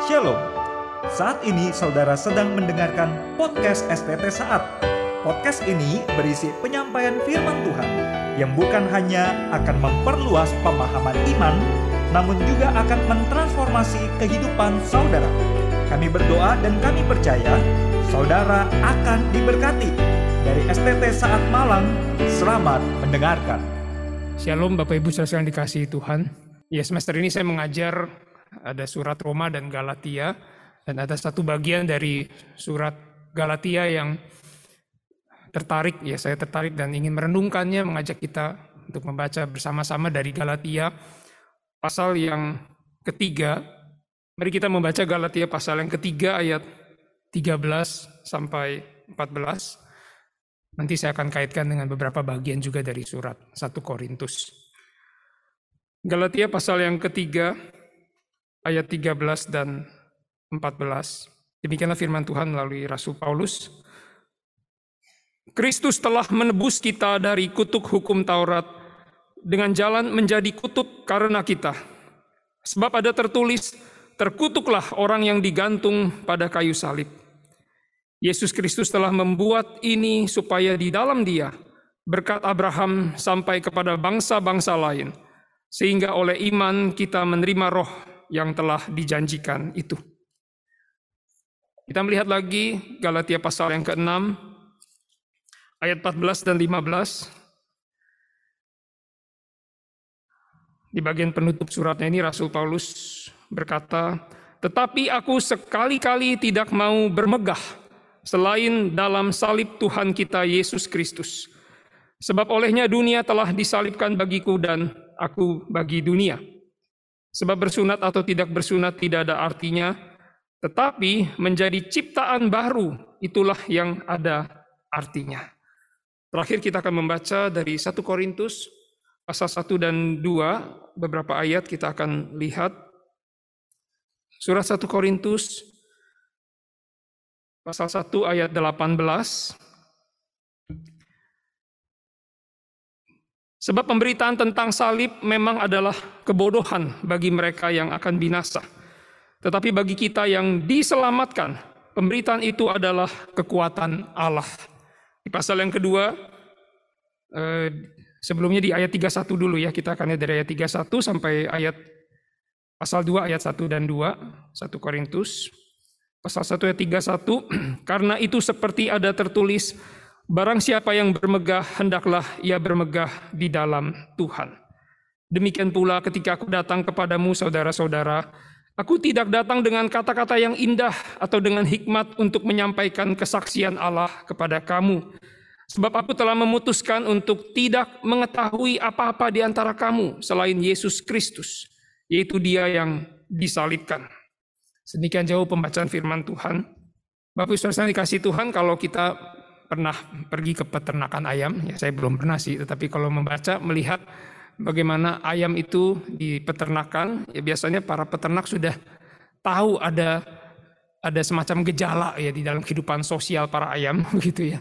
Shalom. Saat ini saudara sedang mendengarkan podcast STT Saat. Podcast ini berisi penyampaian firman Tuhan yang bukan hanya akan memperluas pemahaman iman, namun juga akan mentransformasi kehidupan saudara. Kami berdoa dan kami percaya saudara akan diberkati. Dari STT Saat Malang, selamat mendengarkan. Shalom Bapak Ibu saudara yang dikasihi Tuhan. Ya semester ini saya mengajar ada surat Roma dan Galatia dan ada satu bagian dari surat Galatia yang tertarik ya saya tertarik dan ingin merenungkannya mengajak kita untuk membaca bersama-sama dari Galatia pasal yang ketiga. Mari kita membaca Galatia pasal yang ketiga ayat 13 sampai 14. Nanti saya akan kaitkan dengan beberapa bagian juga dari surat 1 Korintus. Galatia pasal yang ketiga ayat 13 dan 14. Demikianlah firman Tuhan melalui Rasul Paulus. Kristus telah menebus kita dari kutuk hukum Taurat dengan jalan menjadi kutuk karena kita. Sebab ada tertulis, terkutuklah orang yang digantung pada kayu salib. Yesus Kristus telah membuat ini supaya di dalam dia berkat Abraham sampai kepada bangsa-bangsa lain, sehingga oleh iman kita menerima roh yang telah dijanjikan itu. Kita melihat lagi Galatia pasal yang ke-6 ayat 14 dan 15. Di bagian penutup suratnya ini Rasul Paulus berkata, "Tetapi aku sekali-kali tidak mau bermegah selain dalam salib Tuhan kita Yesus Kristus. Sebab olehnya dunia telah disalibkan bagiku dan aku bagi dunia." Sebab bersunat atau tidak bersunat tidak ada artinya, tetapi menjadi ciptaan baru itulah yang ada artinya. Terakhir kita akan membaca dari 1 Korintus pasal 1 dan 2, beberapa ayat kita akan lihat. Surat 1 Korintus pasal 1 ayat 18. Sebab pemberitaan tentang salib memang adalah kebodohan bagi mereka yang akan binasa. Tetapi bagi kita yang diselamatkan, pemberitaan itu adalah kekuatan Allah. Di pasal yang kedua, eh, sebelumnya di ayat 31 dulu ya, kita akan lihat dari ayat 31 sampai ayat pasal 2 ayat 1 dan 2, 1 Korintus. Pasal 1 ayat 31, karena itu seperti ada tertulis, Barang siapa yang bermegah, hendaklah ia bermegah di dalam Tuhan. Demikian pula ketika aku datang kepadamu, saudara-saudara, aku tidak datang dengan kata-kata yang indah atau dengan hikmat untuk menyampaikan kesaksian Allah kepada kamu. Sebab aku telah memutuskan untuk tidak mengetahui apa-apa di antara kamu selain Yesus Kristus, yaitu dia yang disalibkan. Sedemikian jauh pembacaan firman Tuhan. Bapak Ibu Saudara dikasih Tuhan kalau kita pernah pergi ke peternakan ayam, ya saya belum pernah sih, tetapi kalau membaca melihat bagaimana ayam itu di peternakan, ya biasanya para peternak sudah tahu ada ada semacam gejala ya di dalam kehidupan sosial para ayam begitu ya.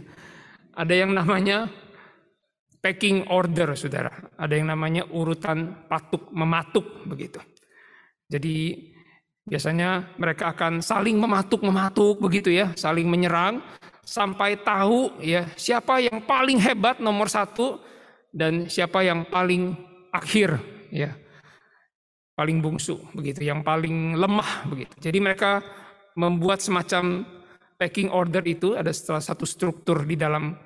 Ada yang namanya packing order, saudara. Ada yang namanya urutan patuk mematuk begitu. Jadi biasanya mereka akan saling mematuk mematuk begitu ya, saling menyerang sampai tahu ya siapa yang paling hebat nomor satu dan siapa yang paling akhir ya paling bungsu begitu yang paling lemah begitu. Jadi mereka membuat semacam packing order itu ada salah satu struktur di dalam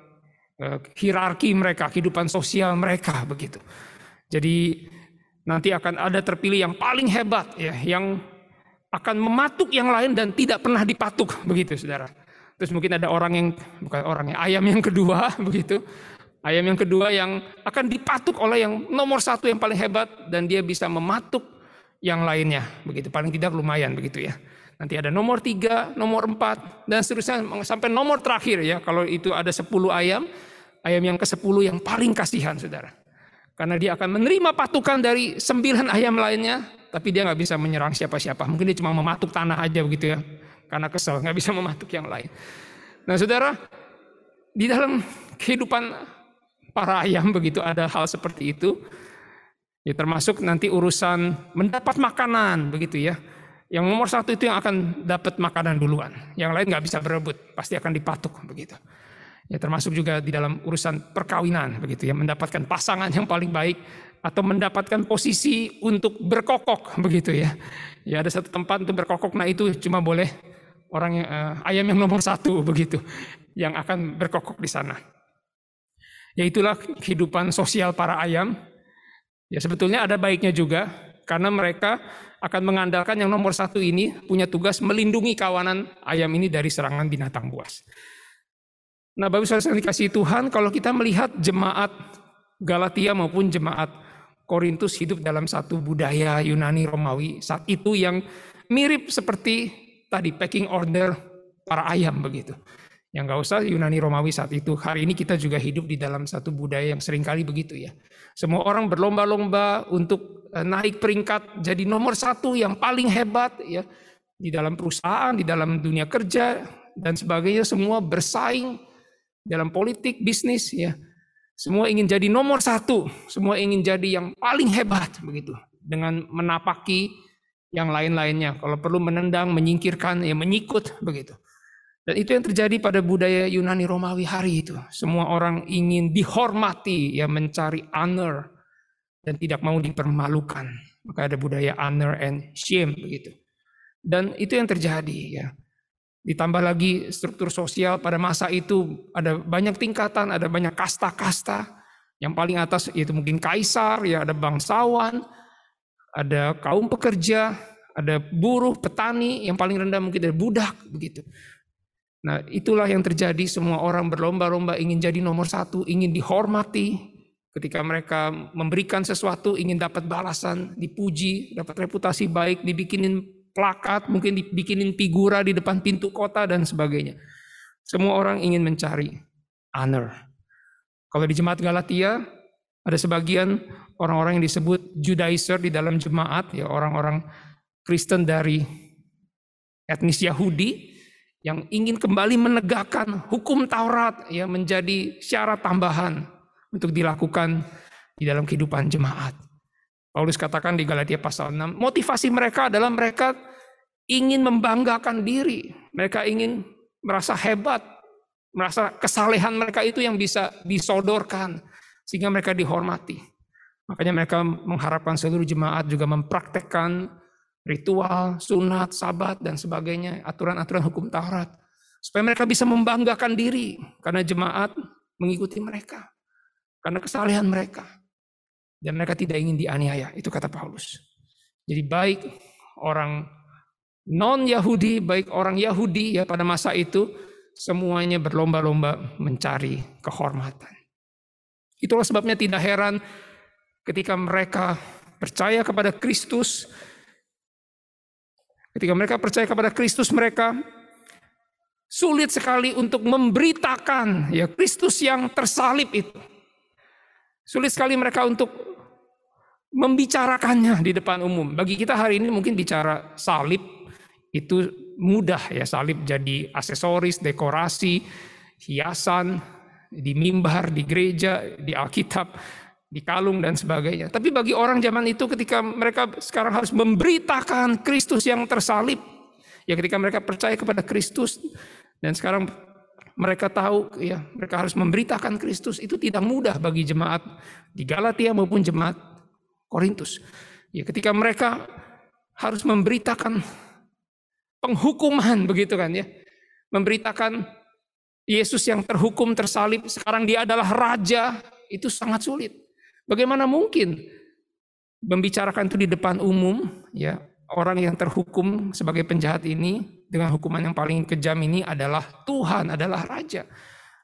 uh, hierarki mereka kehidupan sosial mereka begitu. Jadi nanti akan ada terpilih yang paling hebat ya yang akan mematuk yang lain dan tidak pernah dipatuk begitu saudara Terus mungkin ada orang yang bukan orang ya, ayam yang kedua begitu. Ayam yang kedua yang akan dipatuk oleh yang nomor satu yang paling hebat dan dia bisa mematuk yang lainnya begitu. Paling tidak lumayan begitu ya. Nanti ada nomor tiga, nomor empat dan seterusnya sampai nomor terakhir ya. Kalau itu ada sepuluh ayam, ayam yang ke sepuluh yang paling kasihan saudara. Karena dia akan menerima patukan dari sembilan ayam lainnya, tapi dia nggak bisa menyerang siapa-siapa. Mungkin dia cuma mematuk tanah aja begitu ya karena kesel, nggak bisa mematuk yang lain. Nah saudara, di dalam kehidupan para ayam begitu ada hal seperti itu. Ya termasuk nanti urusan mendapat makanan begitu ya. Yang nomor satu itu yang akan dapat makanan duluan. Yang lain nggak bisa berebut, pasti akan dipatuk begitu. Ya termasuk juga di dalam urusan perkawinan begitu ya, mendapatkan pasangan yang paling baik atau mendapatkan posisi untuk berkokok begitu ya. Ya ada satu tempat untuk berkokok, nah itu cuma boleh orang yang, uh, ayam yang nomor satu begitu yang akan berkokok di sana. Ya itulah kehidupan sosial para ayam. Ya sebetulnya ada baiknya juga karena mereka akan mengandalkan yang nomor satu ini punya tugas melindungi kawanan ayam ini dari serangan binatang buas. Nah, Bapak Saudara yang dikasih Tuhan, kalau kita melihat jemaat Galatia maupun jemaat Korintus hidup dalam satu budaya Yunani Romawi saat itu yang mirip seperti tadi packing order para ayam begitu. Yang gak usah Yunani Romawi saat itu. Hari ini kita juga hidup di dalam satu budaya yang sering kali begitu ya. Semua orang berlomba-lomba untuk eh, naik peringkat jadi nomor satu yang paling hebat ya. Di dalam perusahaan, di dalam dunia kerja, dan sebagainya. Semua bersaing dalam politik, bisnis ya. Semua ingin jadi nomor satu. Semua ingin jadi yang paling hebat begitu. Dengan menapaki yang lain-lainnya. Kalau perlu menendang, menyingkirkan, ya menyikut begitu. Dan itu yang terjadi pada budaya Yunani Romawi hari itu. Semua orang ingin dihormati, ya mencari honor dan tidak mau dipermalukan. Maka ada budaya honor and shame begitu. Dan itu yang terjadi ya. Ditambah lagi struktur sosial pada masa itu ada banyak tingkatan, ada banyak kasta-kasta. Yang paling atas itu mungkin kaisar, ya ada bangsawan, ada kaum pekerja, ada buruh, petani, yang paling rendah mungkin ada budak begitu. Nah, itulah yang terjadi. Semua orang berlomba-lomba ingin jadi nomor satu, ingin dihormati. Ketika mereka memberikan sesuatu, ingin dapat balasan, dipuji, dapat reputasi baik, dibikinin plakat, mungkin dibikinin figura di depan pintu kota dan sebagainya. Semua orang ingin mencari honor. Kalau di jemaat Galatia, ada sebagian orang-orang yang disebut Judaizer di dalam jemaat, ya orang-orang Kristen dari etnis Yahudi, yang ingin kembali menegakkan hukum Taurat yang menjadi syarat tambahan untuk dilakukan di dalam kehidupan jemaat. Paulus katakan di Galatia pasal 6, motivasi mereka adalah mereka ingin membanggakan diri. Mereka ingin merasa hebat, merasa kesalehan mereka itu yang bisa disodorkan sehingga mereka dihormati. Makanya mereka mengharapkan seluruh jemaat juga mempraktekkan ritual, sunat, sabat, dan sebagainya, aturan-aturan hukum Taurat. Supaya mereka bisa membanggakan diri karena jemaat mengikuti mereka. Karena kesalehan mereka. Dan mereka tidak ingin dianiaya, itu kata Paulus. Jadi baik orang non-Yahudi, baik orang Yahudi ya pada masa itu, semuanya berlomba-lomba mencari kehormatan. Itulah sebabnya tidak heran ketika mereka percaya kepada Kristus, Ketika mereka percaya kepada Kristus mereka sulit sekali untuk memberitakan ya Kristus yang tersalib itu. Sulit sekali mereka untuk membicarakannya di depan umum. Bagi kita hari ini mungkin bicara salib itu mudah ya salib jadi aksesoris, dekorasi, hiasan di mimbar, di gereja, di Alkitab di kalung dan sebagainya. Tapi bagi orang zaman itu ketika mereka sekarang harus memberitakan Kristus yang tersalib, ya ketika mereka percaya kepada Kristus dan sekarang mereka tahu ya mereka harus memberitakan Kristus itu tidak mudah bagi jemaat di Galatia maupun jemaat Korintus. Ya ketika mereka harus memberitakan penghukuman begitu kan ya. Memberitakan Yesus yang terhukum tersalib sekarang dia adalah raja itu sangat sulit. Bagaimana mungkin membicarakan itu di depan umum, ya orang yang terhukum sebagai penjahat ini dengan hukuman yang paling kejam ini adalah Tuhan, adalah Raja.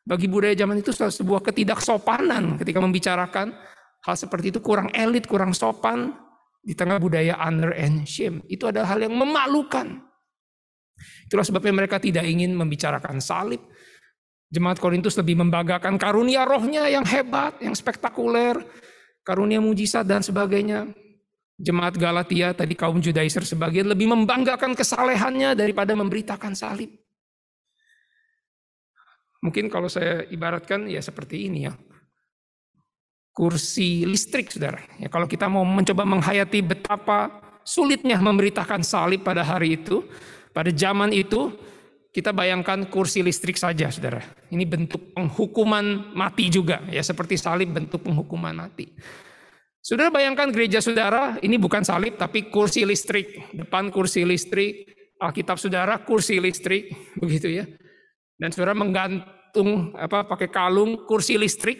Bagi budaya zaman itu sebuah ketidaksopanan ketika membicarakan hal seperti itu kurang elit, kurang sopan di tengah budaya honor and shame. Itu adalah hal yang memalukan. Itulah sebabnya mereka tidak ingin membicarakan salib. Jemaat Korintus lebih membanggakan karunia rohnya yang hebat, yang spektakuler, karunia mujizat dan sebagainya. Jemaat Galatia tadi kaum Judaizer sebagian lebih membanggakan kesalehannya daripada memberitakan salib. Mungkin kalau saya ibaratkan ya seperti ini ya. Kursi listrik saudara. Ya, kalau kita mau mencoba menghayati betapa sulitnya memberitakan salib pada hari itu, pada zaman itu, kita bayangkan kursi listrik saja, saudara. Ini bentuk penghukuman mati juga, ya seperti salib bentuk penghukuman mati. Saudara bayangkan gereja saudara, ini bukan salib tapi kursi listrik. Depan kursi listrik, Alkitab saudara kursi listrik, begitu ya. Dan saudara menggantung apa pakai kalung kursi listrik.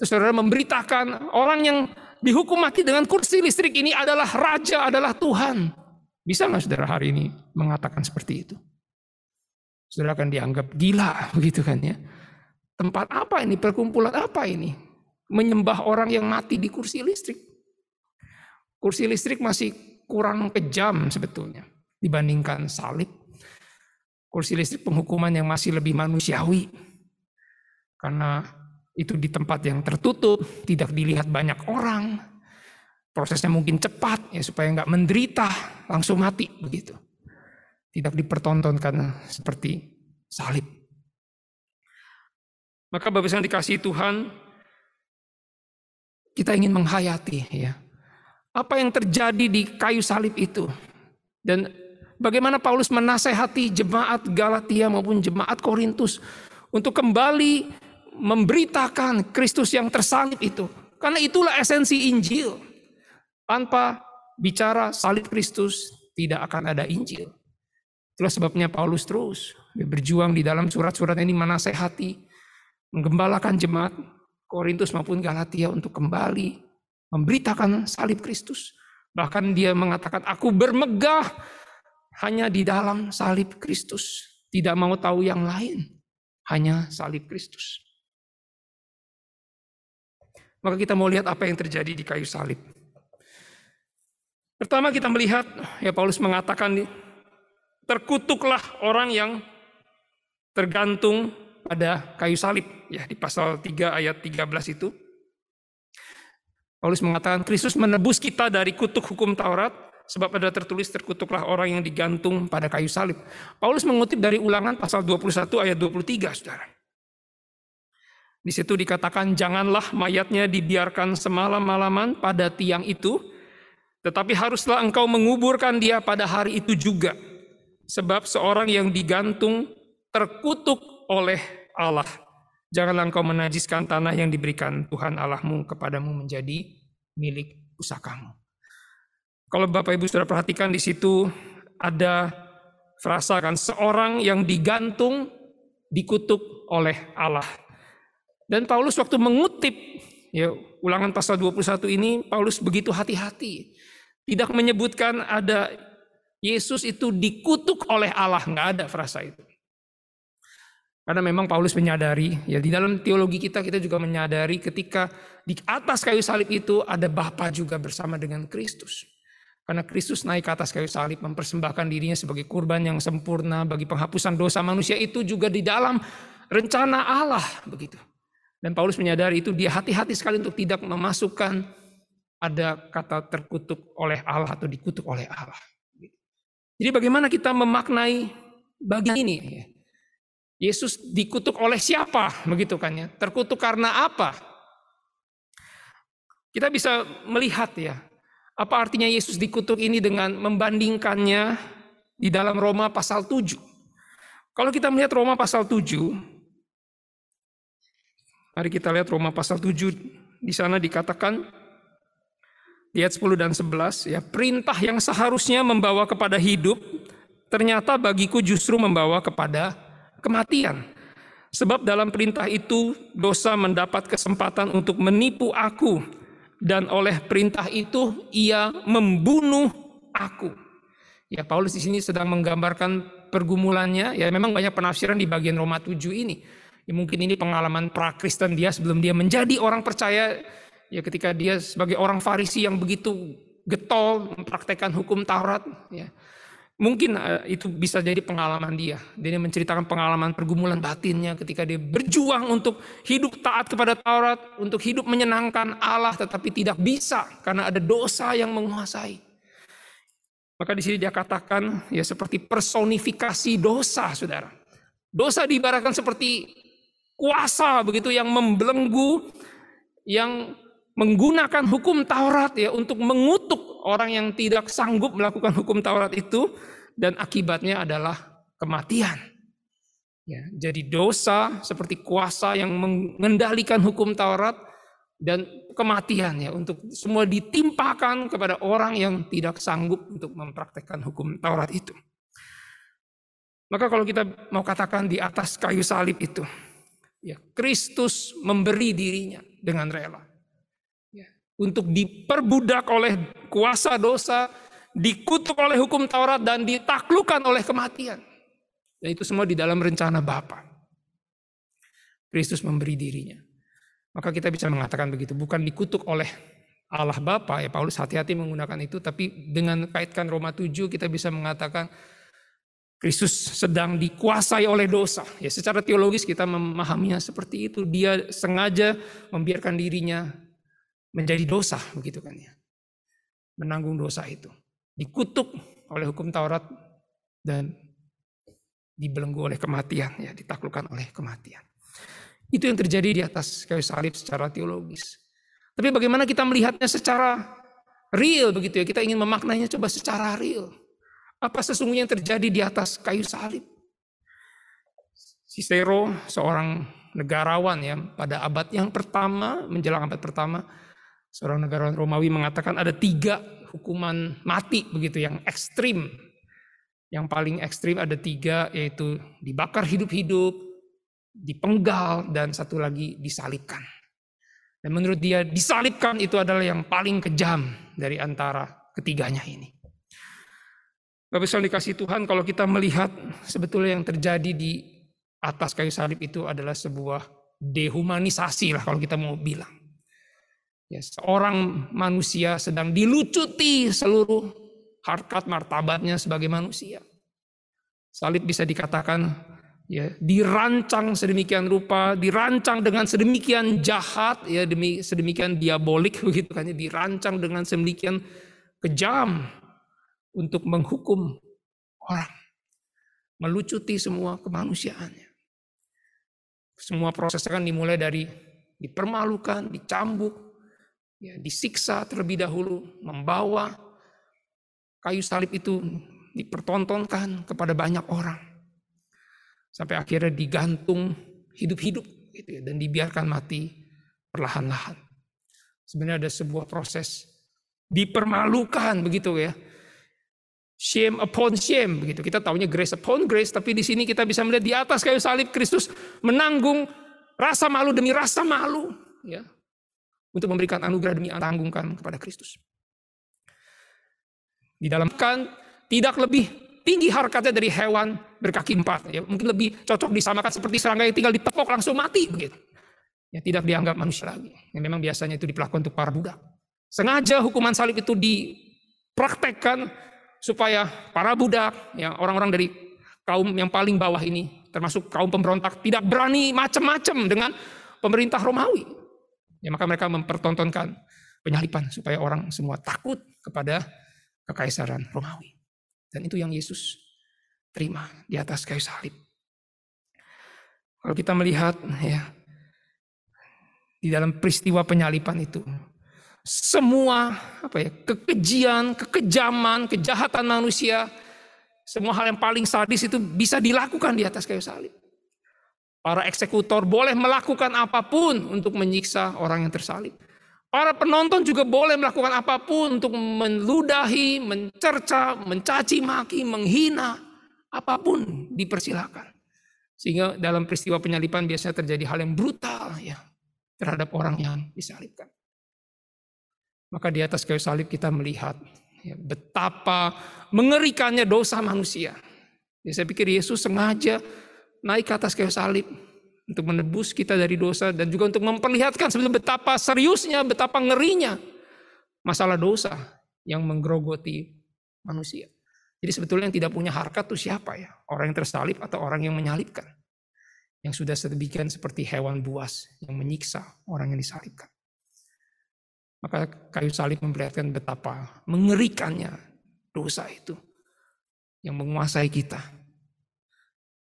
Terus saudara memberitakan orang yang dihukum mati dengan kursi listrik ini adalah raja, adalah Tuhan. Bisa nggak saudara hari ini mengatakan seperti itu? Saudara akan dianggap gila begitu kan ya. Tempat apa ini? Perkumpulan apa ini? Menyembah orang yang mati di kursi listrik. Kursi listrik masih kurang kejam sebetulnya dibandingkan salib. Kursi listrik penghukuman yang masih lebih manusiawi. Karena itu di tempat yang tertutup, tidak dilihat banyak orang. Prosesnya mungkin cepat ya supaya nggak menderita, langsung mati begitu tidak dipertontonkan seperti salib. Maka Bapak yang dikasih Tuhan, kita ingin menghayati ya. Apa yang terjadi di kayu salib itu. Dan bagaimana Paulus menasehati jemaat Galatia maupun jemaat Korintus untuk kembali memberitakan Kristus yang tersalib itu. Karena itulah esensi Injil. Tanpa bicara salib Kristus tidak akan ada Injil. Itulah sebabnya Paulus terus berjuang di dalam surat-surat ini menasehati, menggembalakan jemaat Korintus maupun Galatia untuk kembali memberitakan salib Kristus. Bahkan dia mengatakan, aku bermegah hanya di dalam salib Kristus. Tidak mau tahu yang lain, hanya salib Kristus. Maka kita mau lihat apa yang terjadi di kayu salib. Pertama kita melihat, ya Paulus mengatakan terkutuklah orang yang tergantung pada kayu salib ya di pasal 3 ayat 13 itu Paulus mengatakan Kristus menebus kita dari kutuk hukum Taurat sebab ada tertulis terkutuklah orang yang digantung pada kayu salib. Paulus mengutip dari Ulangan pasal 21 ayat 23 Saudara. Di situ dikatakan janganlah mayatnya dibiarkan semalam-malaman pada tiang itu tetapi haruslah engkau menguburkan dia pada hari itu juga Sebab seorang yang digantung terkutuk oleh Allah. Janganlah engkau menajiskan tanah yang diberikan Tuhan Allahmu kepadamu menjadi milik pusakamu. Kalau Bapak Ibu sudah perhatikan di situ ada frasa kan seorang yang digantung dikutuk oleh Allah. Dan Paulus waktu mengutip ya ulangan pasal 21 ini Paulus begitu hati-hati. Tidak menyebutkan ada Yesus itu dikutuk oleh Allah, nggak ada frasa itu. Karena memang Paulus menyadari, ya di dalam teologi kita kita juga menyadari ketika di atas kayu salib itu ada Bapa juga bersama dengan Kristus. Karena Kristus naik ke atas kayu salib mempersembahkan dirinya sebagai kurban yang sempurna bagi penghapusan dosa manusia itu juga di dalam rencana Allah begitu. Dan Paulus menyadari itu dia hati-hati sekali untuk tidak memasukkan ada kata terkutuk oleh Allah atau dikutuk oleh Allah. Jadi bagaimana kita memaknai bagian ini? Yesus dikutuk oleh siapa? Begitu kan ya. Terkutuk karena apa? Kita bisa melihat ya. Apa artinya Yesus dikutuk ini dengan membandingkannya di dalam Roma pasal 7. Kalau kita melihat Roma pasal 7, mari kita lihat Roma pasal 7. Di sana dikatakan di ayat 10 dan 11 ya perintah yang seharusnya membawa kepada hidup ternyata bagiku justru membawa kepada kematian. Sebab dalam perintah itu dosa mendapat kesempatan untuk menipu aku dan oleh perintah itu ia membunuh aku. Ya Paulus di sini sedang menggambarkan pergumulannya. Ya memang banyak penafsiran di bagian Roma 7 ini. Ya, mungkin ini pengalaman pra-Kristen dia sebelum dia menjadi orang percaya ya ketika dia sebagai orang Farisi yang begitu getol mempraktekkan hukum Taurat ya mungkin uh, itu bisa jadi pengalaman dia. Dia menceritakan pengalaman pergumulan batinnya ketika dia berjuang untuk hidup taat kepada Taurat untuk hidup menyenangkan Allah tetapi tidak bisa karena ada dosa yang menguasai. Maka di sini dia katakan ya seperti personifikasi dosa saudara. Dosa diibaratkan seperti kuasa begitu yang membelenggu yang menggunakan hukum Taurat ya untuk mengutuk orang yang tidak sanggup melakukan hukum Taurat itu dan akibatnya adalah kematian. Ya, jadi dosa seperti kuasa yang mengendalikan hukum Taurat dan kematian ya untuk semua ditimpakan kepada orang yang tidak sanggup untuk mempraktekkan hukum Taurat itu. Maka kalau kita mau katakan di atas kayu salib itu, ya Kristus memberi dirinya dengan rela untuk diperbudak oleh kuasa dosa, dikutuk oleh hukum Taurat dan ditaklukkan oleh kematian. Dan itu semua di dalam rencana Bapa. Kristus memberi dirinya. Maka kita bisa mengatakan begitu, bukan dikutuk oleh Allah Bapa ya Paulus hati-hati menggunakan itu tapi dengan kaitkan Roma 7 kita bisa mengatakan Kristus sedang dikuasai oleh dosa. Ya secara teologis kita memahaminya seperti itu. Dia sengaja membiarkan dirinya menjadi dosa begitu kan ya. Menanggung dosa itu. Dikutuk oleh hukum Taurat dan dibelenggu oleh kematian ya, ditaklukkan oleh kematian. Itu yang terjadi di atas kayu salib secara teologis. Tapi bagaimana kita melihatnya secara real begitu ya. Kita ingin memaknainya coba secara real. Apa sesungguhnya yang terjadi di atas kayu salib? Cicero seorang negarawan ya pada abad yang pertama menjelang abad pertama Seorang negarawan Romawi mengatakan ada tiga hukuman mati begitu yang ekstrim. Yang paling ekstrim ada tiga yaitu dibakar hidup-hidup, dipenggal, dan satu lagi disalibkan. Dan menurut dia disalibkan itu adalah yang paling kejam dari antara ketiganya ini. Bapak Ibu dikasih Tuhan kalau kita melihat sebetulnya yang terjadi di atas kayu salib itu adalah sebuah dehumanisasi lah kalau kita mau bilang. Ya, seorang manusia sedang dilucuti seluruh harkat martabatnya sebagai manusia. Salib bisa dikatakan ya dirancang sedemikian rupa, dirancang dengan sedemikian jahat ya demi sedemikian diabolik begitu kan ya dirancang dengan sedemikian kejam untuk menghukum orang. Melucuti semua kemanusiaannya. Semua prosesnya kan dimulai dari dipermalukan, dicambuk, ya, disiksa terlebih dahulu, membawa kayu salib itu dipertontonkan kepada banyak orang. Sampai akhirnya digantung hidup-hidup gitu ya, dan dibiarkan mati perlahan-lahan. Sebenarnya ada sebuah proses dipermalukan begitu ya. Shame upon shame begitu. Kita tahunya grace upon grace, tapi di sini kita bisa melihat di atas kayu salib Kristus menanggung rasa malu demi rasa malu ya untuk memberikan anugerah demi tanggungkan kepada Kristus. Di dalam kan tidak lebih tinggi harkatnya dari hewan berkaki empat. Ya, mungkin lebih cocok disamakan seperti serangga yang tinggal ditepok langsung mati begitu. Ya, tidak dianggap manusia lagi. Yang memang biasanya itu diperlakukan untuk para budak. Sengaja hukuman salib itu dipraktekkan supaya para budak, ya orang-orang dari kaum yang paling bawah ini, termasuk kaum pemberontak, tidak berani macam-macam dengan pemerintah Romawi. Ya maka mereka mempertontonkan penyalipan supaya orang semua takut kepada kekaisaran Romawi. Dan itu yang Yesus terima di atas kayu salib. Kalau kita melihat ya di dalam peristiwa penyalipan itu semua apa ya kekejian, kekejaman, kejahatan manusia, semua hal yang paling sadis itu bisa dilakukan di atas kayu salib. Para eksekutor boleh melakukan apa pun untuk menyiksa orang yang tersalib. Para penonton juga boleh melakukan apa pun untuk meludahi, mencerca, mencaci maki, menghina, apa pun dipersilakan. Sehingga dalam peristiwa penyalipan biasanya terjadi hal yang brutal ya terhadap orang yang disalibkan. Maka di atas kayu salib kita melihat ya, betapa mengerikannya dosa manusia. Ya, saya pikir Yesus sengaja naik ke atas kayu salib untuk menebus kita dari dosa dan juga untuk memperlihatkan sebenarnya betapa seriusnya, betapa ngerinya masalah dosa yang menggerogoti manusia. Jadi sebetulnya yang tidak punya harkat itu siapa ya? Orang yang tersalib atau orang yang menyalibkan? Yang sudah sedemikian seperti hewan buas yang menyiksa orang yang disalibkan. Maka kayu salib memperlihatkan betapa mengerikannya dosa itu yang menguasai kita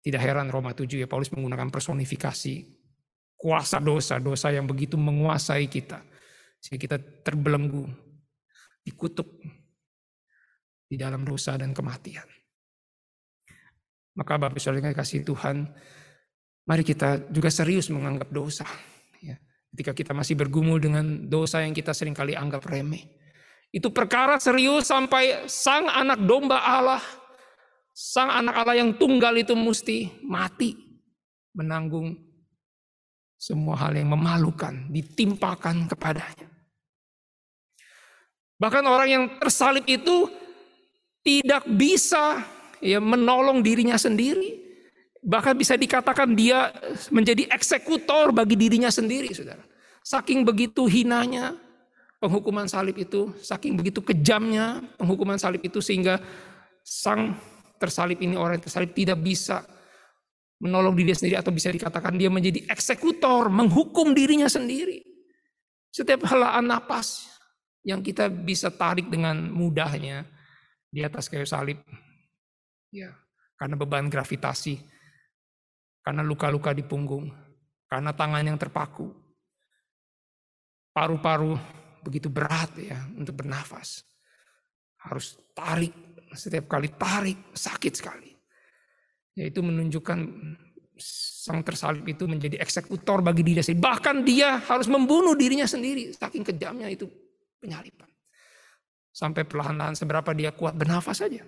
tidak heran Roma 7 ya Paulus menggunakan personifikasi kuasa dosa, dosa yang begitu menguasai kita. Sehingga kita terbelenggu, dikutuk di dalam dosa dan kematian. Maka Bapak Saudara kasih Tuhan, mari kita juga serius menganggap dosa. Ya. Ketika kita masih bergumul dengan dosa yang kita sering kali anggap remeh. Itu perkara serius sampai sang anak domba Allah, sang anak Allah yang tunggal itu mesti mati menanggung semua hal yang memalukan ditimpakan kepadanya. Bahkan orang yang tersalib itu tidak bisa ya menolong dirinya sendiri. Bahkan bisa dikatakan dia menjadi eksekutor bagi dirinya sendiri, Saudara. Saking begitu hinanya penghukuman salib itu, saking begitu kejamnya penghukuman salib itu sehingga sang tersalib ini orang yang tersalib tidak bisa menolong dirinya sendiri atau bisa dikatakan dia menjadi eksekutor, menghukum dirinya sendiri. Setiap helaan napas yang kita bisa tarik dengan mudahnya di atas kayu salib. Ya, karena beban gravitasi, karena luka-luka di punggung, karena tangan yang terpaku. Paru-paru begitu berat ya untuk bernafas. Harus tarik, setiap kali tarik sakit sekali. Yaitu menunjukkan sang tersalib itu menjadi eksekutor bagi dirinya sendiri. Bahkan dia harus membunuh dirinya sendiri. Saking kejamnya itu penyalipan. Sampai perlahan-lahan seberapa dia kuat bernafas saja.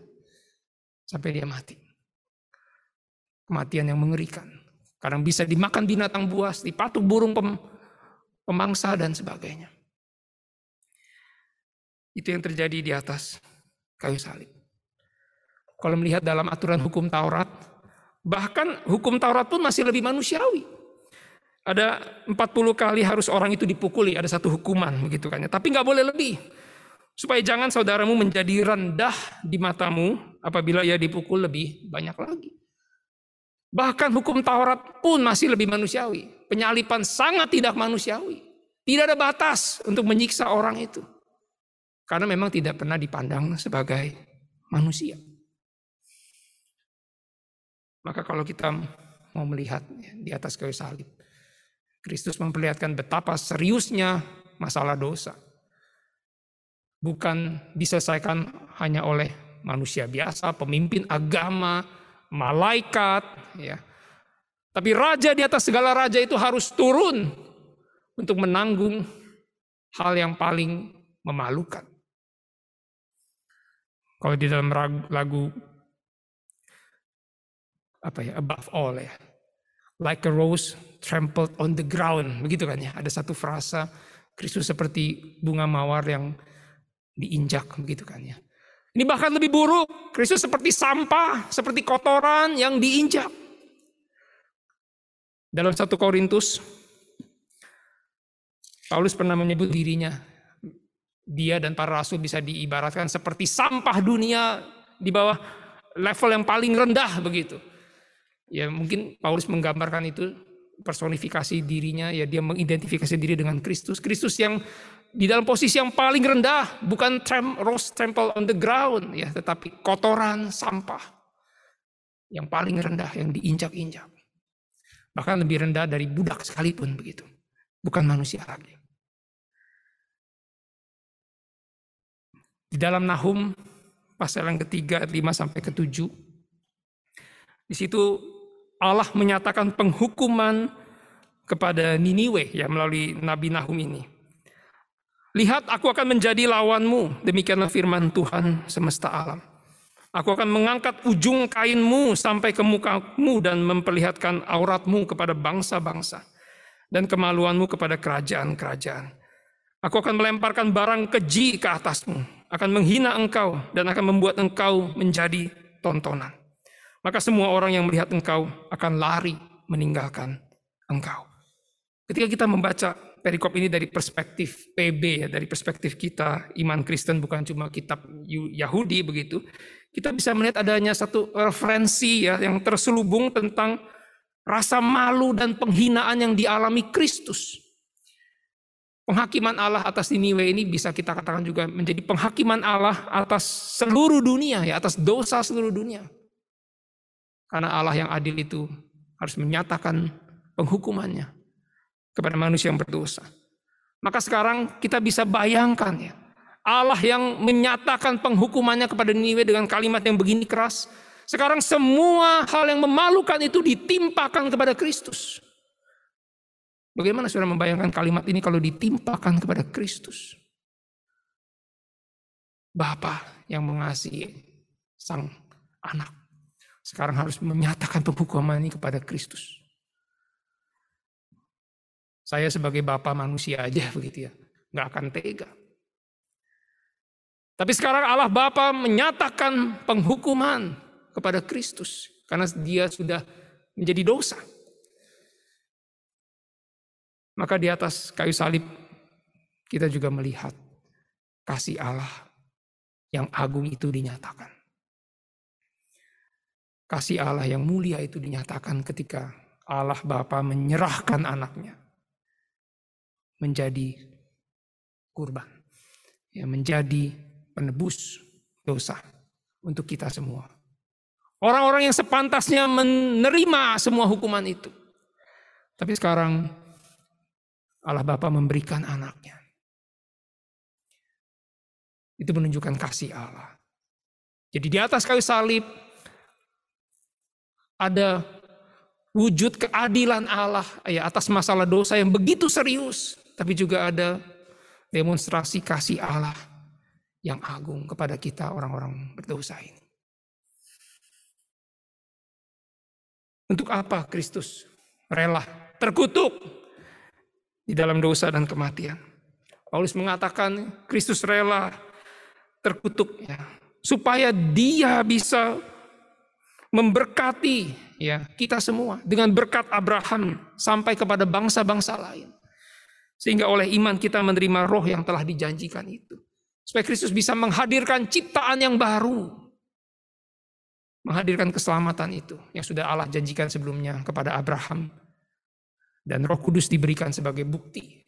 Sampai dia mati. Kematian yang mengerikan. Kadang bisa dimakan binatang buas, dipatuk burung pem, pemangsa dan sebagainya. Itu yang terjadi di atas kayu salib. Kalau melihat dalam aturan hukum Taurat, bahkan hukum Taurat pun masih lebih manusiawi. Ada 40 kali harus orang itu dipukuli, ada satu hukuman begitu kan ya. Tapi nggak boleh lebih. Supaya jangan saudaramu menjadi rendah di matamu apabila ia dipukul lebih banyak lagi. Bahkan hukum Taurat pun masih lebih manusiawi. Penyalipan sangat tidak manusiawi. Tidak ada batas untuk menyiksa orang itu. Karena memang tidak pernah dipandang sebagai manusia. Maka kalau kita mau melihat di atas kayu salib, Kristus memperlihatkan betapa seriusnya masalah dosa. Bukan diselesaikan hanya oleh manusia biasa, pemimpin agama, malaikat, ya. Tapi raja di atas segala raja itu harus turun untuk menanggung hal yang paling memalukan. Kalau di dalam lagu apa ya, above all ya, like a rose trampled on the ground. Begitu kan ya. Ada satu frasa Kristus seperti bunga mawar yang diinjak begitu kan ya. Ini bahkan lebih buruk. Kristus seperti sampah, seperti kotoran yang diinjak. Dalam satu Korintus Paulus pernah menyebut dirinya dia dan para rasul bisa diibaratkan seperti sampah dunia di bawah level yang paling rendah begitu. Ya mungkin Paulus menggambarkan itu personifikasi dirinya ya dia mengidentifikasi diri dengan Kristus. Kristus yang di dalam posisi yang paling rendah, bukan tram, rose trample on the ground ya, tetapi kotoran, sampah yang paling rendah yang diinjak-injak. Bahkan lebih rendah dari budak sekalipun begitu. Bukan manusia lagi. Di dalam Nahum pasal yang ketiga 5 sampai ke 7 di situ Allah menyatakan penghukuman kepada Niniwe ya melalui Nabi Nahum ini. Lihat aku akan menjadi lawanmu, demikianlah firman Tuhan semesta alam. Aku akan mengangkat ujung kainmu sampai ke mukamu dan memperlihatkan auratmu kepada bangsa-bangsa dan kemaluanmu kepada kerajaan-kerajaan. Aku akan melemparkan barang keji ke atasmu, akan menghina engkau dan akan membuat engkau menjadi tontonan maka semua orang yang melihat engkau akan lari meninggalkan engkau. Ketika kita membaca perikop ini dari perspektif PB ya, dari perspektif kita iman Kristen bukan cuma kitab Yahudi begitu, kita bisa melihat adanya satu referensi ya yang terselubung tentang rasa malu dan penghinaan yang dialami Kristus. Penghakiman Allah atas Niniwe ini bisa kita katakan juga menjadi penghakiman Allah atas seluruh dunia ya, atas dosa seluruh dunia. Karena Allah yang adil itu harus menyatakan penghukumannya kepada manusia yang berdosa. Maka sekarang kita bisa bayangkan ya. Allah yang menyatakan penghukumannya kepada Niniwe dengan kalimat yang begini keras. Sekarang semua hal yang memalukan itu ditimpakan kepada Kristus. Bagaimana saudara membayangkan kalimat ini kalau ditimpakan kepada Kristus? Bapa yang mengasihi sang anak. Sekarang harus menyatakan penghukuman ini kepada Kristus. Saya sebagai bapak manusia aja begitu ya. Nggak akan tega. Tapi sekarang Allah Bapa menyatakan penghukuman kepada Kristus. Karena dia sudah menjadi dosa. Maka di atas kayu salib kita juga melihat kasih Allah yang agung itu dinyatakan. Kasih Allah yang mulia itu dinyatakan ketika Allah Bapa menyerahkan anaknya menjadi kurban. Ya, menjadi penebus dosa untuk kita semua. Orang-orang yang sepantasnya menerima semua hukuman itu. Tapi sekarang Allah Bapa memberikan anaknya. Itu menunjukkan kasih Allah. Jadi di atas kayu salib ada wujud keadilan Allah ya atas masalah dosa yang begitu serius tapi juga ada demonstrasi kasih Allah yang agung kepada kita orang-orang berdosa ini. Untuk apa Kristus rela terkutuk di dalam dosa dan kematian? Paulus mengatakan Kristus rela terkutuk ya supaya dia bisa memberkati ya kita semua dengan berkat Abraham sampai kepada bangsa-bangsa lain. Sehingga oleh iman kita menerima roh yang telah dijanjikan itu. Supaya Kristus bisa menghadirkan ciptaan yang baru. Menghadirkan keselamatan itu yang sudah Allah janjikan sebelumnya kepada Abraham. Dan roh kudus diberikan sebagai bukti.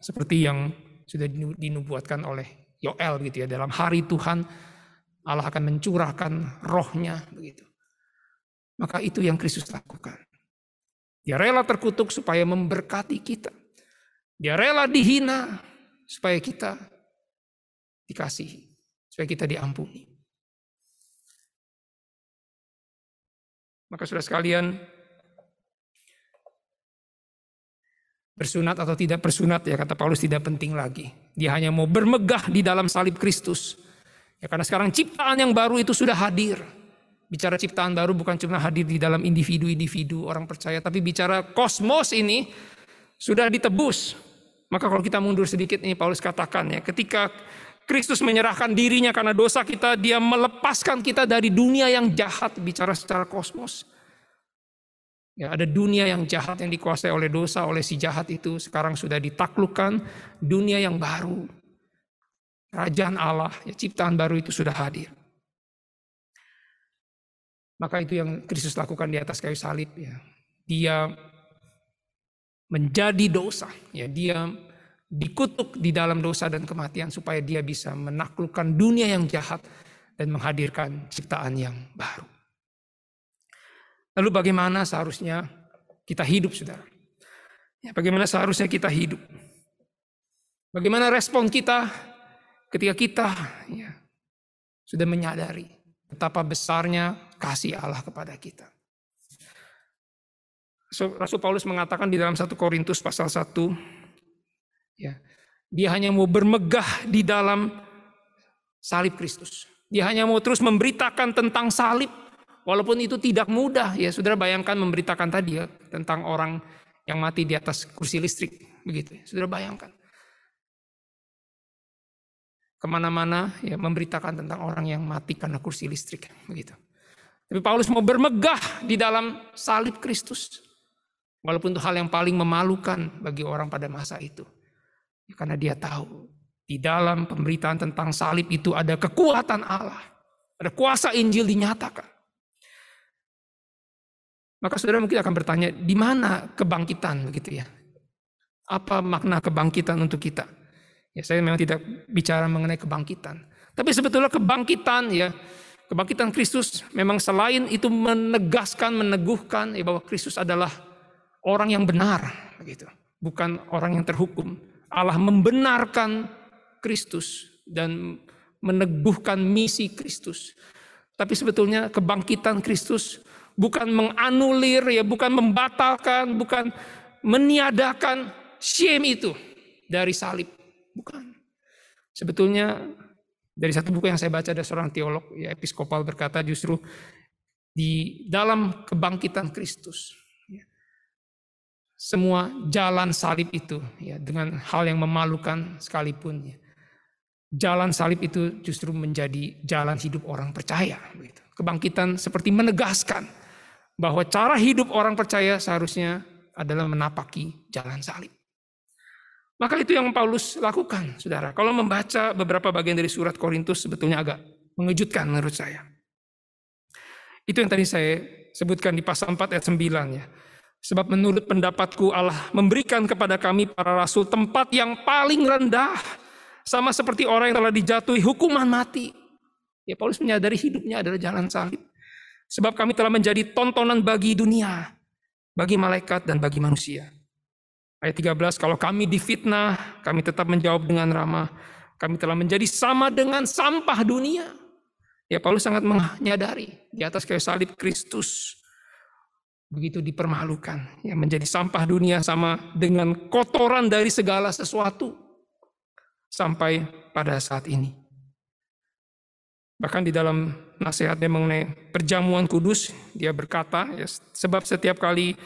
Seperti yang sudah dinubuatkan oleh Yoel gitu ya. Dalam hari Tuhan Allah akan mencurahkan rohnya begitu. Maka itu yang Kristus lakukan. Dia rela terkutuk supaya memberkati kita. Dia rela dihina supaya kita dikasihi, supaya kita diampuni. Maka sudah sekalian, bersunat atau tidak bersunat ya kata Paulus tidak penting lagi. Dia hanya mau bermegah di dalam salib Kristus. Ya karena sekarang ciptaan yang baru itu sudah hadir. Bicara ciptaan baru bukan cuma hadir di dalam individu-individu orang percaya, tapi bicara kosmos ini sudah ditebus. Maka kalau kita mundur sedikit ini Paulus katakan ya, ketika Kristus menyerahkan dirinya karena dosa kita, dia melepaskan kita dari dunia yang jahat bicara secara kosmos. Ya, ada dunia yang jahat yang dikuasai oleh dosa, oleh si jahat itu sekarang sudah ditaklukkan dunia yang baru. Kerajaan Allah, ya, ciptaan baru itu sudah hadir. Maka itu yang Kristus lakukan di atas kayu salib ya. Dia menjadi dosa. Ya, dia dikutuk di dalam dosa dan kematian supaya dia bisa menaklukkan dunia yang jahat dan menghadirkan ciptaan yang baru. Lalu bagaimana seharusnya kita hidup, saudara? Ya, bagaimana seharusnya kita hidup? Bagaimana respon kita ketika kita ya, sudah menyadari betapa besarnya kasih Allah kepada kita? Rasul Paulus mengatakan di dalam 1 Korintus pasal 1 ya, dia hanya mau bermegah di dalam salib Kristus. Dia hanya mau terus memberitakan tentang salib walaupun itu tidak mudah ya. Saudara bayangkan memberitakan tadi ya tentang orang yang mati di atas kursi listrik begitu ya. Saudara bayangkan. Ke mana-mana ya memberitakan tentang orang yang mati karena kursi listrik begitu. Tapi Paulus mau bermegah di dalam salib Kristus. Walaupun itu hal yang paling memalukan bagi orang pada masa itu. Ya, karena dia tahu di dalam pemberitaan tentang salib itu ada kekuatan Allah. Ada kuasa Injil dinyatakan. Maka saudara mungkin akan bertanya, di mana kebangkitan begitu ya? Apa makna kebangkitan untuk kita? Ya saya memang tidak bicara mengenai kebangkitan. Tapi sebetulnya kebangkitan ya, kebangkitan Kristus memang selain itu menegaskan, meneguhkan ya bahwa Kristus adalah orang yang benar begitu bukan orang yang terhukum Allah membenarkan Kristus dan meneguhkan misi Kristus. Tapi sebetulnya kebangkitan Kristus bukan menganulir ya, bukan membatalkan, bukan meniadakan shame itu dari salib. Bukan. Sebetulnya dari satu buku yang saya baca ada seorang teolog ya episkopal berkata justru di dalam kebangkitan Kristus ya, semua jalan salib itu ya dengan hal yang memalukan sekalipun ya, jalan salib itu justru menjadi jalan hidup orang percaya. Kebangkitan seperti menegaskan bahwa cara hidup orang percaya seharusnya adalah menapaki jalan salib. Maka itu yang Paulus lakukan, saudara. Kalau membaca beberapa bagian dari surat Korintus sebetulnya agak mengejutkan menurut saya. Itu yang tadi saya sebutkan di pasal 4 ayat 9 ya. Sebab menurut pendapatku Allah memberikan kepada kami para rasul tempat yang paling rendah sama seperti orang yang telah dijatuhi hukuman mati. Ya Paulus menyadari hidupnya adalah jalan salib. Sebab kami telah menjadi tontonan bagi dunia, bagi malaikat dan bagi manusia. Ayat 13, kalau kami difitnah, kami tetap menjawab dengan ramah. Kami telah menjadi sama dengan sampah dunia. Ya Paulus sangat menyadari di atas kayu salib Kristus begitu dipermalukan, ya menjadi sampah dunia sama dengan kotoran dari segala sesuatu sampai pada saat ini. Bahkan di dalam nasihatnya mengenai perjamuan kudus, dia berkata, ya, sebab setiap kali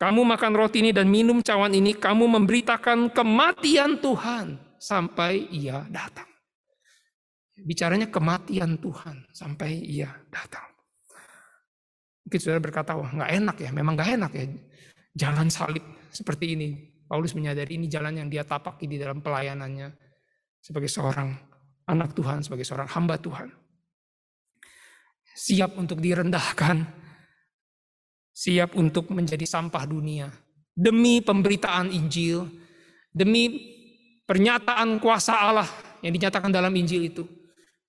kamu makan roti ini dan minum cawan ini, kamu memberitakan kematian Tuhan sampai ia datang. Bicaranya kematian Tuhan sampai ia datang. Mungkin saudara berkata, wah nggak enak ya, memang nggak enak ya. Jalan salib seperti ini. Paulus menyadari ini jalan yang dia tapaki di dalam pelayanannya sebagai seorang anak Tuhan, sebagai seorang hamba Tuhan. Siap untuk direndahkan, siap untuk menjadi sampah dunia demi pemberitaan Injil, demi pernyataan kuasa Allah yang dinyatakan dalam Injil itu.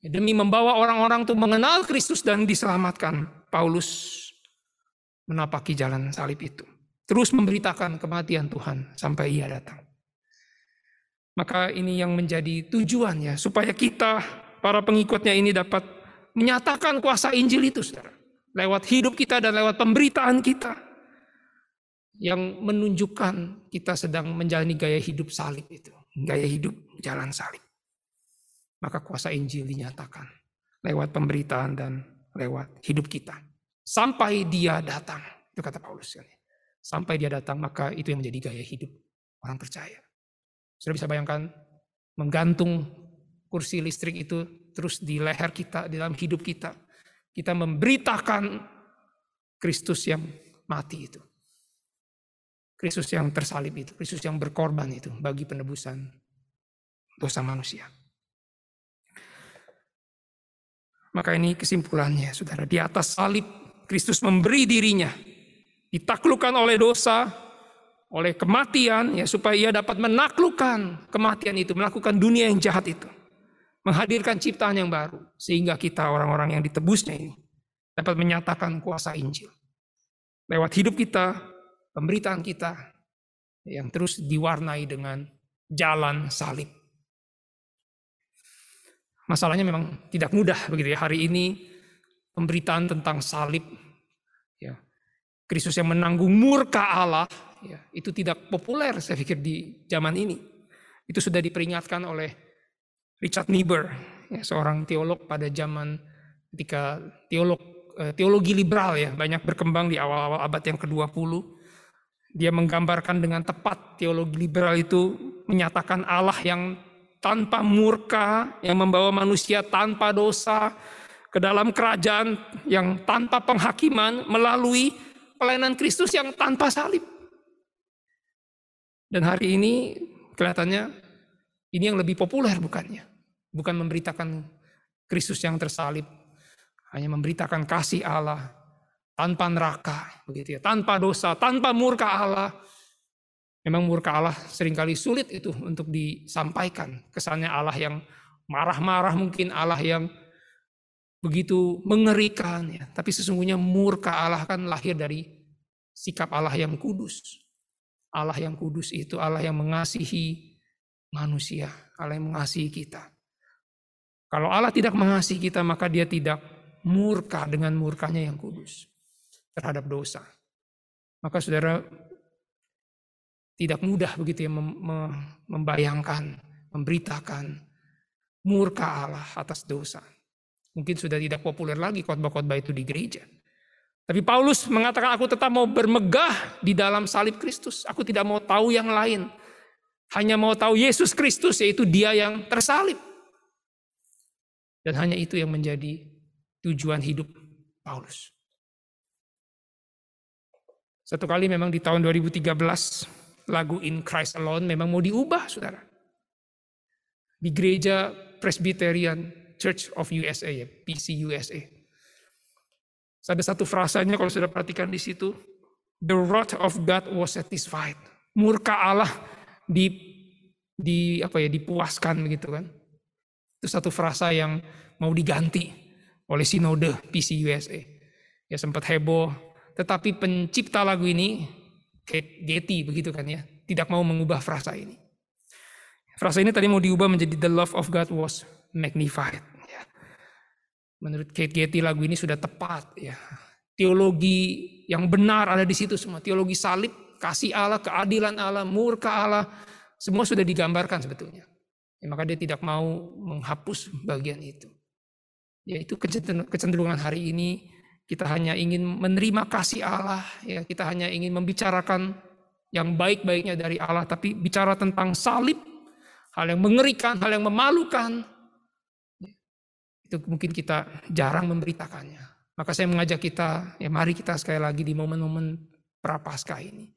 Demi membawa orang-orang itu mengenal Kristus dan diselamatkan. Paulus menapaki jalan salib itu. Terus memberitakan kematian Tuhan sampai ia datang. Maka ini yang menjadi tujuannya supaya kita para pengikutnya ini dapat menyatakan kuasa Injil itu saudara. Lewat hidup kita dan lewat pemberitaan kita. Yang menunjukkan kita sedang menjalani gaya hidup salib itu. Gaya hidup jalan salib. Maka kuasa Injil dinyatakan lewat pemberitaan dan lewat hidup kita. Sampai dia datang. Itu kata Paulus. Sampai dia datang maka itu yang menjadi gaya hidup orang percaya. Sudah bisa bayangkan menggantung kursi listrik itu terus di leher kita, di dalam hidup kita. Kita memberitakan Kristus yang mati itu. Kristus yang tersalib itu, Kristus yang berkorban itu bagi penebusan dosa manusia. Maka ini kesimpulannya, saudara. Di atas salib, Kristus memberi dirinya. Ditaklukkan oleh dosa, oleh kematian ya supaya ia dapat menaklukkan kematian itu, melakukan dunia yang jahat itu. Menghadirkan ciptaan yang baru sehingga kita orang-orang yang ditebusnya ini dapat menyatakan kuasa Injil. Lewat hidup kita, pemberitaan kita yang terus diwarnai dengan jalan salib. Masalahnya memang tidak mudah begitu ya. Hari ini pemberitaan tentang salib ya. Kristus yang menanggung murka Allah ya, itu tidak populer saya pikir di zaman ini. Itu sudah diperingatkan oleh Richard Niebuhr, ya, seorang teolog pada zaman ketika teolog eh, teologi liberal ya banyak berkembang di awal-awal abad yang ke-20. Dia menggambarkan dengan tepat teologi liberal itu menyatakan Allah yang tanpa murka, yang membawa manusia tanpa dosa ke dalam kerajaan yang tanpa penghakiman melalui pelayanan Kristus yang tanpa salib. Dan hari ini kelihatannya ini yang lebih populer bukannya. Bukan memberitakan Kristus yang tersalib. Hanya memberitakan kasih Allah tanpa neraka, begitu ya, tanpa dosa, tanpa murka Allah. Memang murka Allah sering kali sulit itu untuk disampaikan. Kesannya Allah yang marah-marah mungkin Allah yang begitu mengerikan ya. Tapi sesungguhnya murka Allah kan lahir dari sikap Allah yang kudus. Allah yang kudus itu Allah yang mengasihi, manusia, Allah yang mengasihi kita. Kalau Allah tidak mengasihi kita, maka dia tidak murka dengan murkanya yang kudus terhadap dosa. Maka saudara tidak mudah begitu ya membayangkan, memberitakan murka Allah atas dosa. Mungkin sudah tidak populer lagi khotbah-khotbah itu di gereja. Tapi Paulus mengatakan aku tetap mau bermegah di dalam salib Kristus. Aku tidak mau tahu yang lain. Hanya mau tahu Yesus Kristus yaitu dia yang tersalib. Dan hanya itu yang menjadi tujuan hidup Paulus. Satu kali memang di tahun 2013 lagu In Christ Alone memang mau diubah saudara. Di gereja Presbyterian Church of USA ya, PCUSA. Ada satu frasanya kalau sudah perhatikan di situ, the wrath of God was satisfied. Murka Allah di di apa ya dipuaskan begitu kan. Itu satu frasa yang mau diganti oleh sinode PCUSA. Ya sempat heboh, tetapi pencipta lagu ini Kate Getty begitu kan ya, tidak mau mengubah frasa ini. Frasa ini tadi mau diubah menjadi the love of God was magnified. Ya. Menurut Kate Getty lagu ini sudah tepat ya. Teologi yang benar ada di situ semua. Teologi salib, kasih Allah, keadilan Allah, murka Allah, semua sudah digambarkan sebetulnya. Ya, maka dia tidak mau menghapus bagian itu. Yaitu kecenderungan hari ini kita hanya ingin menerima kasih Allah, ya kita hanya ingin membicarakan yang baik-baiknya dari Allah, tapi bicara tentang salib, hal yang mengerikan, hal yang memalukan, itu mungkin kita jarang memberitakannya. Maka saya mengajak kita, ya mari kita sekali lagi di momen-momen prapaskah ini,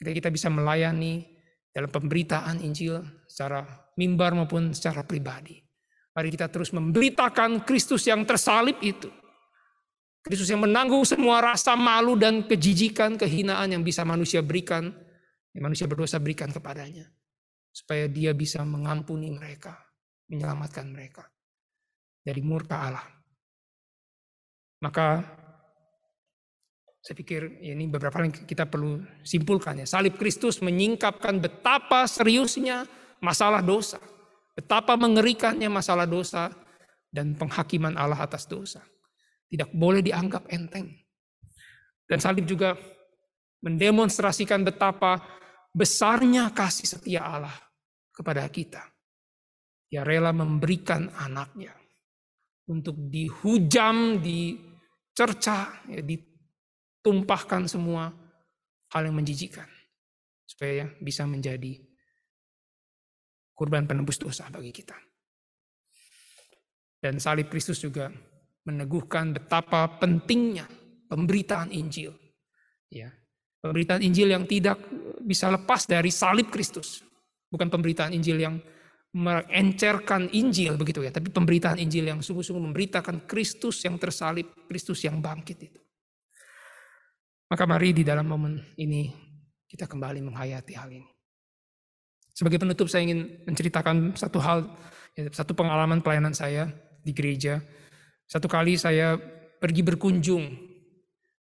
kita kita bisa melayani dalam pemberitaan Injil secara mimbar maupun secara pribadi. Mari kita terus memberitakan Kristus yang tersalib itu. Kristus yang menanggung semua rasa malu dan kejijikan, kehinaan yang bisa manusia berikan, yang manusia berdosa berikan kepadanya. Supaya dia bisa mengampuni mereka, menyelamatkan mereka dari murka Allah. Maka saya pikir ini beberapa hal yang kita perlu simpulkan ya. Salib Kristus menyingkapkan betapa seriusnya masalah dosa. Betapa mengerikannya masalah dosa dan penghakiman Allah atas dosa. Tidak boleh dianggap enteng. Dan salib juga mendemonstrasikan betapa besarnya kasih setia Allah kepada kita. Dia rela memberikan anaknya untuk dihujam, dicerca, ya, ditumpahkan semua hal yang menjijikan. Supaya bisa menjadi kurban penebus dosa bagi kita. Dan salib Kristus juga meneguhkan betapa pentingnya pemberitaan Injil. Ya, pemberitaan Injil yang tidak bisa lepas dari salib Kristus. Bukan pemberitaan Injil yang mengencerkan Injil begitu ya, tapi pemberitaan Injil yang sungguh-sungguh memberitakan Kristus yang tersalib, Kristus yang bangkit itu. Maka mari di dalam momen ini kita kembali menghayati hal ini. Sebagai penutup saya ingin menceritakan satu hal, ya, satu pengalaman pelayanan saya di gereja. Satu kali saya pergi berkunjung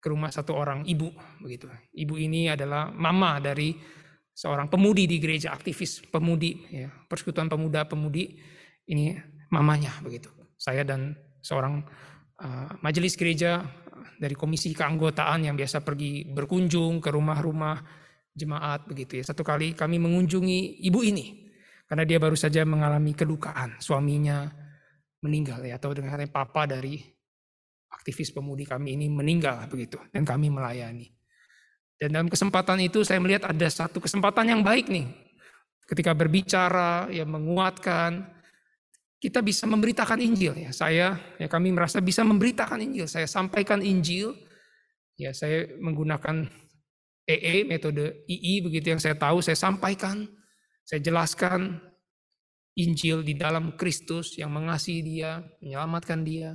ke rumah satu orang ibu begitu. Ibu ini adalah mama dari seorang pemudi di gereja aktivis pemudi ya, persekutuan pemuda pemudi ini mamanya begitu. Saya dan seorang uh, majelis gereja dari komisi keanggotaan yang biasa pergi berkunjung ke rumah-rumah jemaat begitu ya. Satu kali kami mengunjungi ibu ini karena dia baru saja mengalami kedukaan suaminya meninggal ya atau dengan katanya papa dari aktivis pemudi kami ini meninggal begitu dan kami melayani. Dan dalam kesempatan itu saya melihat ada satu kesempatan yang baik nih ketika berbicara ya menguatkan kita bisa memberitakan Injil ya. Saya ya kami merasa bisa memberitakan Injil. Saya sampaikan Injil ya saya menggunakan EE, metode II begitu yang saya tahu, saya sampaikan, saya jelaskan Injil di dalam Kristus yang mengasihi dia, menyelamatkan dia,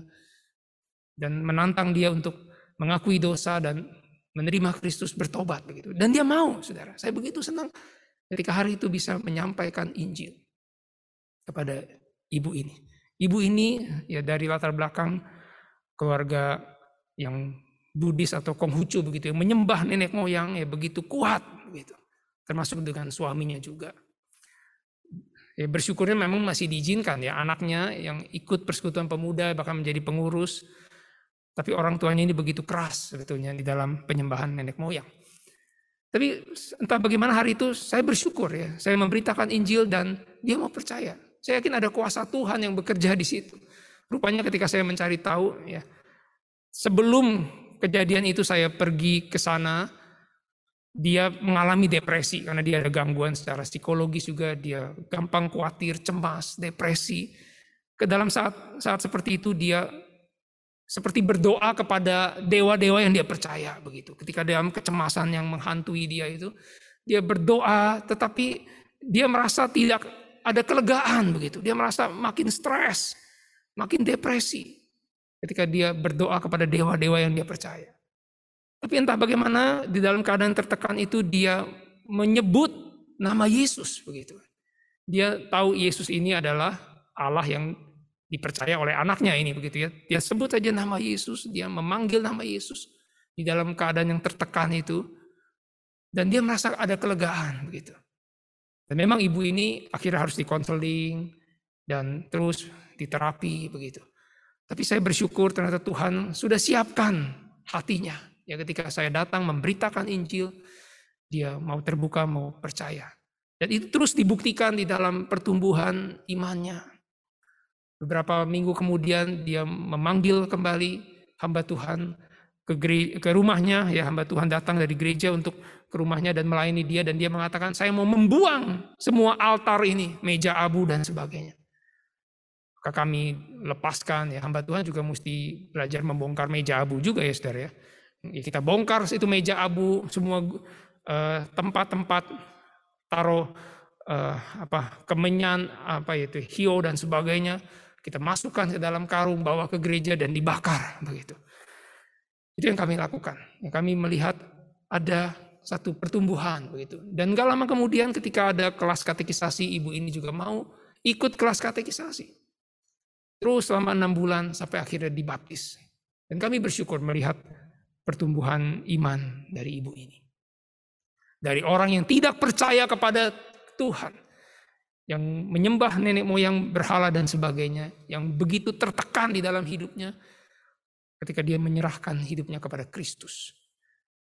dan menantang dia untuk mengakui dosa dan menerima Kristus bertobat begitu. Dan dia mau, saudara. Saya begitu senang ketika hari itu bisa menyampaikan Injil kepada ibu ini. Ibu ini ya dari latar belakang keluarga yang Buddhis atau Konghucu begitu yang menyembah nenek moyang ya begitu kuat begitu. Termasuk dengan suaminya juga. Ya, bersyukurnya memang masih diizinkan ya anaknya yang ikut persekutuan pemuda bahkan menjadi pengurus. Tapi orang tuanya ini begitu keras sebetulnya di dalam penyembahan nenek moyang. Tapi entah bagaimana hari itu saya bersyukur ya. Saya memberitakan Injil dan dia mau percaya. Saya yakin ada kuasa Tuhan yang bekerja di situ. Rupanya ketika saya mencari tahu ya. Sebelum kejadian itu saya pergi ke sana dia mengalami depresi karena dia ada gangguan secara psikologis juga dia gampang khawatir cemas depresi ke dalam saat saat seperti itu dia seperti berdoa kepada dewa-dewa yang dia percaya begitu ketika dalam kecemasan yang menghantui dia itu dia berdoa tetapi dia merasa tidak ada kelegaan begitu dia merasa makin stres makin depresi ketika dia berdoa kepada dewa-dewa yang dia percaya tapi entah bagaimana di dalam keadaan tertekan itu dia menyebut nama Yesus begitu. Dia tahu Yesus ini adalah Allah yang dipercaya oleh anaknya ini begitu ya. Dia sebut saja nama Yesus, dia memanggil nama Yesus di dalam keadaan yang tertekan itu dan dia merasa ada kelegaan begitu. Dan memang ibu ini akhirnya harus dikonseling dan terus diterapi begitu. Tapi saya bersyukur ternyata Tuhan sudah siapkan hatinya Ya ketika saya datang memberitakan Injil, dia mau terbuka, mau percaya. Dan itu terus dibuktikan di dalam pertumbuhan imannya. Beberapa minggu kemudian dia memanggil kembali hamba Tuhan ke, ke rumahnya. Ya hamba Tuhan datang dari gereja untuk ke rumahnya dan melayani dia. Dan dia mengatakan, saya mau membuang semua altar ini, meja abu dan sebagainya. Maka kami lepaskan ya hamba Tuhan juga mesti belajar membongkar meja abu juga ya saudara ya. Ya, kita bongkar itu meja abu, semua eh, tempat-tempat uh, taruh uh, apa kemenyan, apa itu hio dan sebagainya, kita masukkan ke dalam karung, bawa ke gereja dan dibakar begitu. Itu yang kami lakukan. Yang kami melihat ada satu pertumbuhan begitu. Dan gak lama kemudian ketika ada kelas katekisasi, ibu ini juga mau ikut kelas katekisasi. Terus selama enam bulan sampai akhirnya dibaptis. Dan kami bersyukur melihat pertumbuhan iman dari ibu ini. Dari orang yang tidak percaya kepada Tuhan, yang menyembah nenek moyang berhala dan sebagainya, yang begitu tertekan di dalam hidupnya, ketika dia menyerahkan hidupnya kepada Kristus.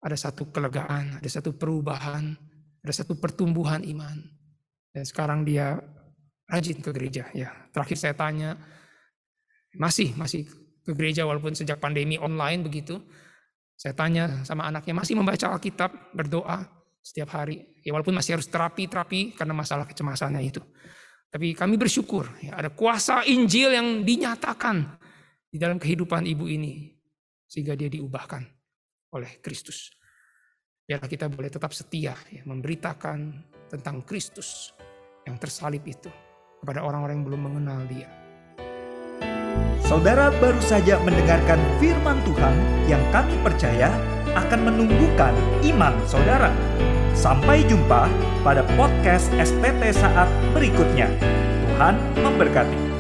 Ada satu kelegaan, ada satu perubahan, ada satu pertumbuhan iman. Dan sekarang dia rajin ke gereja. Ya, terakhir saya tanya, masih masih ke gereja walaupun sejak pandemi online begitu. Saya tanya sama anaknya, masih membaca Alkitab, berdoa setiap hari. Ya walaupun masih harus terapi-terapi karena masalah kecemasannya itu. Tapi kami bersyukur, ya, ada kuasa Injil yang dinyatakan di dalam kehidupan ibu ini. Sehingga dia diubahkan oleh Kristus. Biarlah kita boleh tetap setia ya, memberitakan tentang Kristus yang tersalib itu kepada orang-orang yang belum mengenal dia. Saudara baru saja mendengarkan firman Tuhan yang kami percaya akan menumbuhkan iman saudara. Sampai jumpa pada podcast STT saat berikutnya. Tuhan memberkati.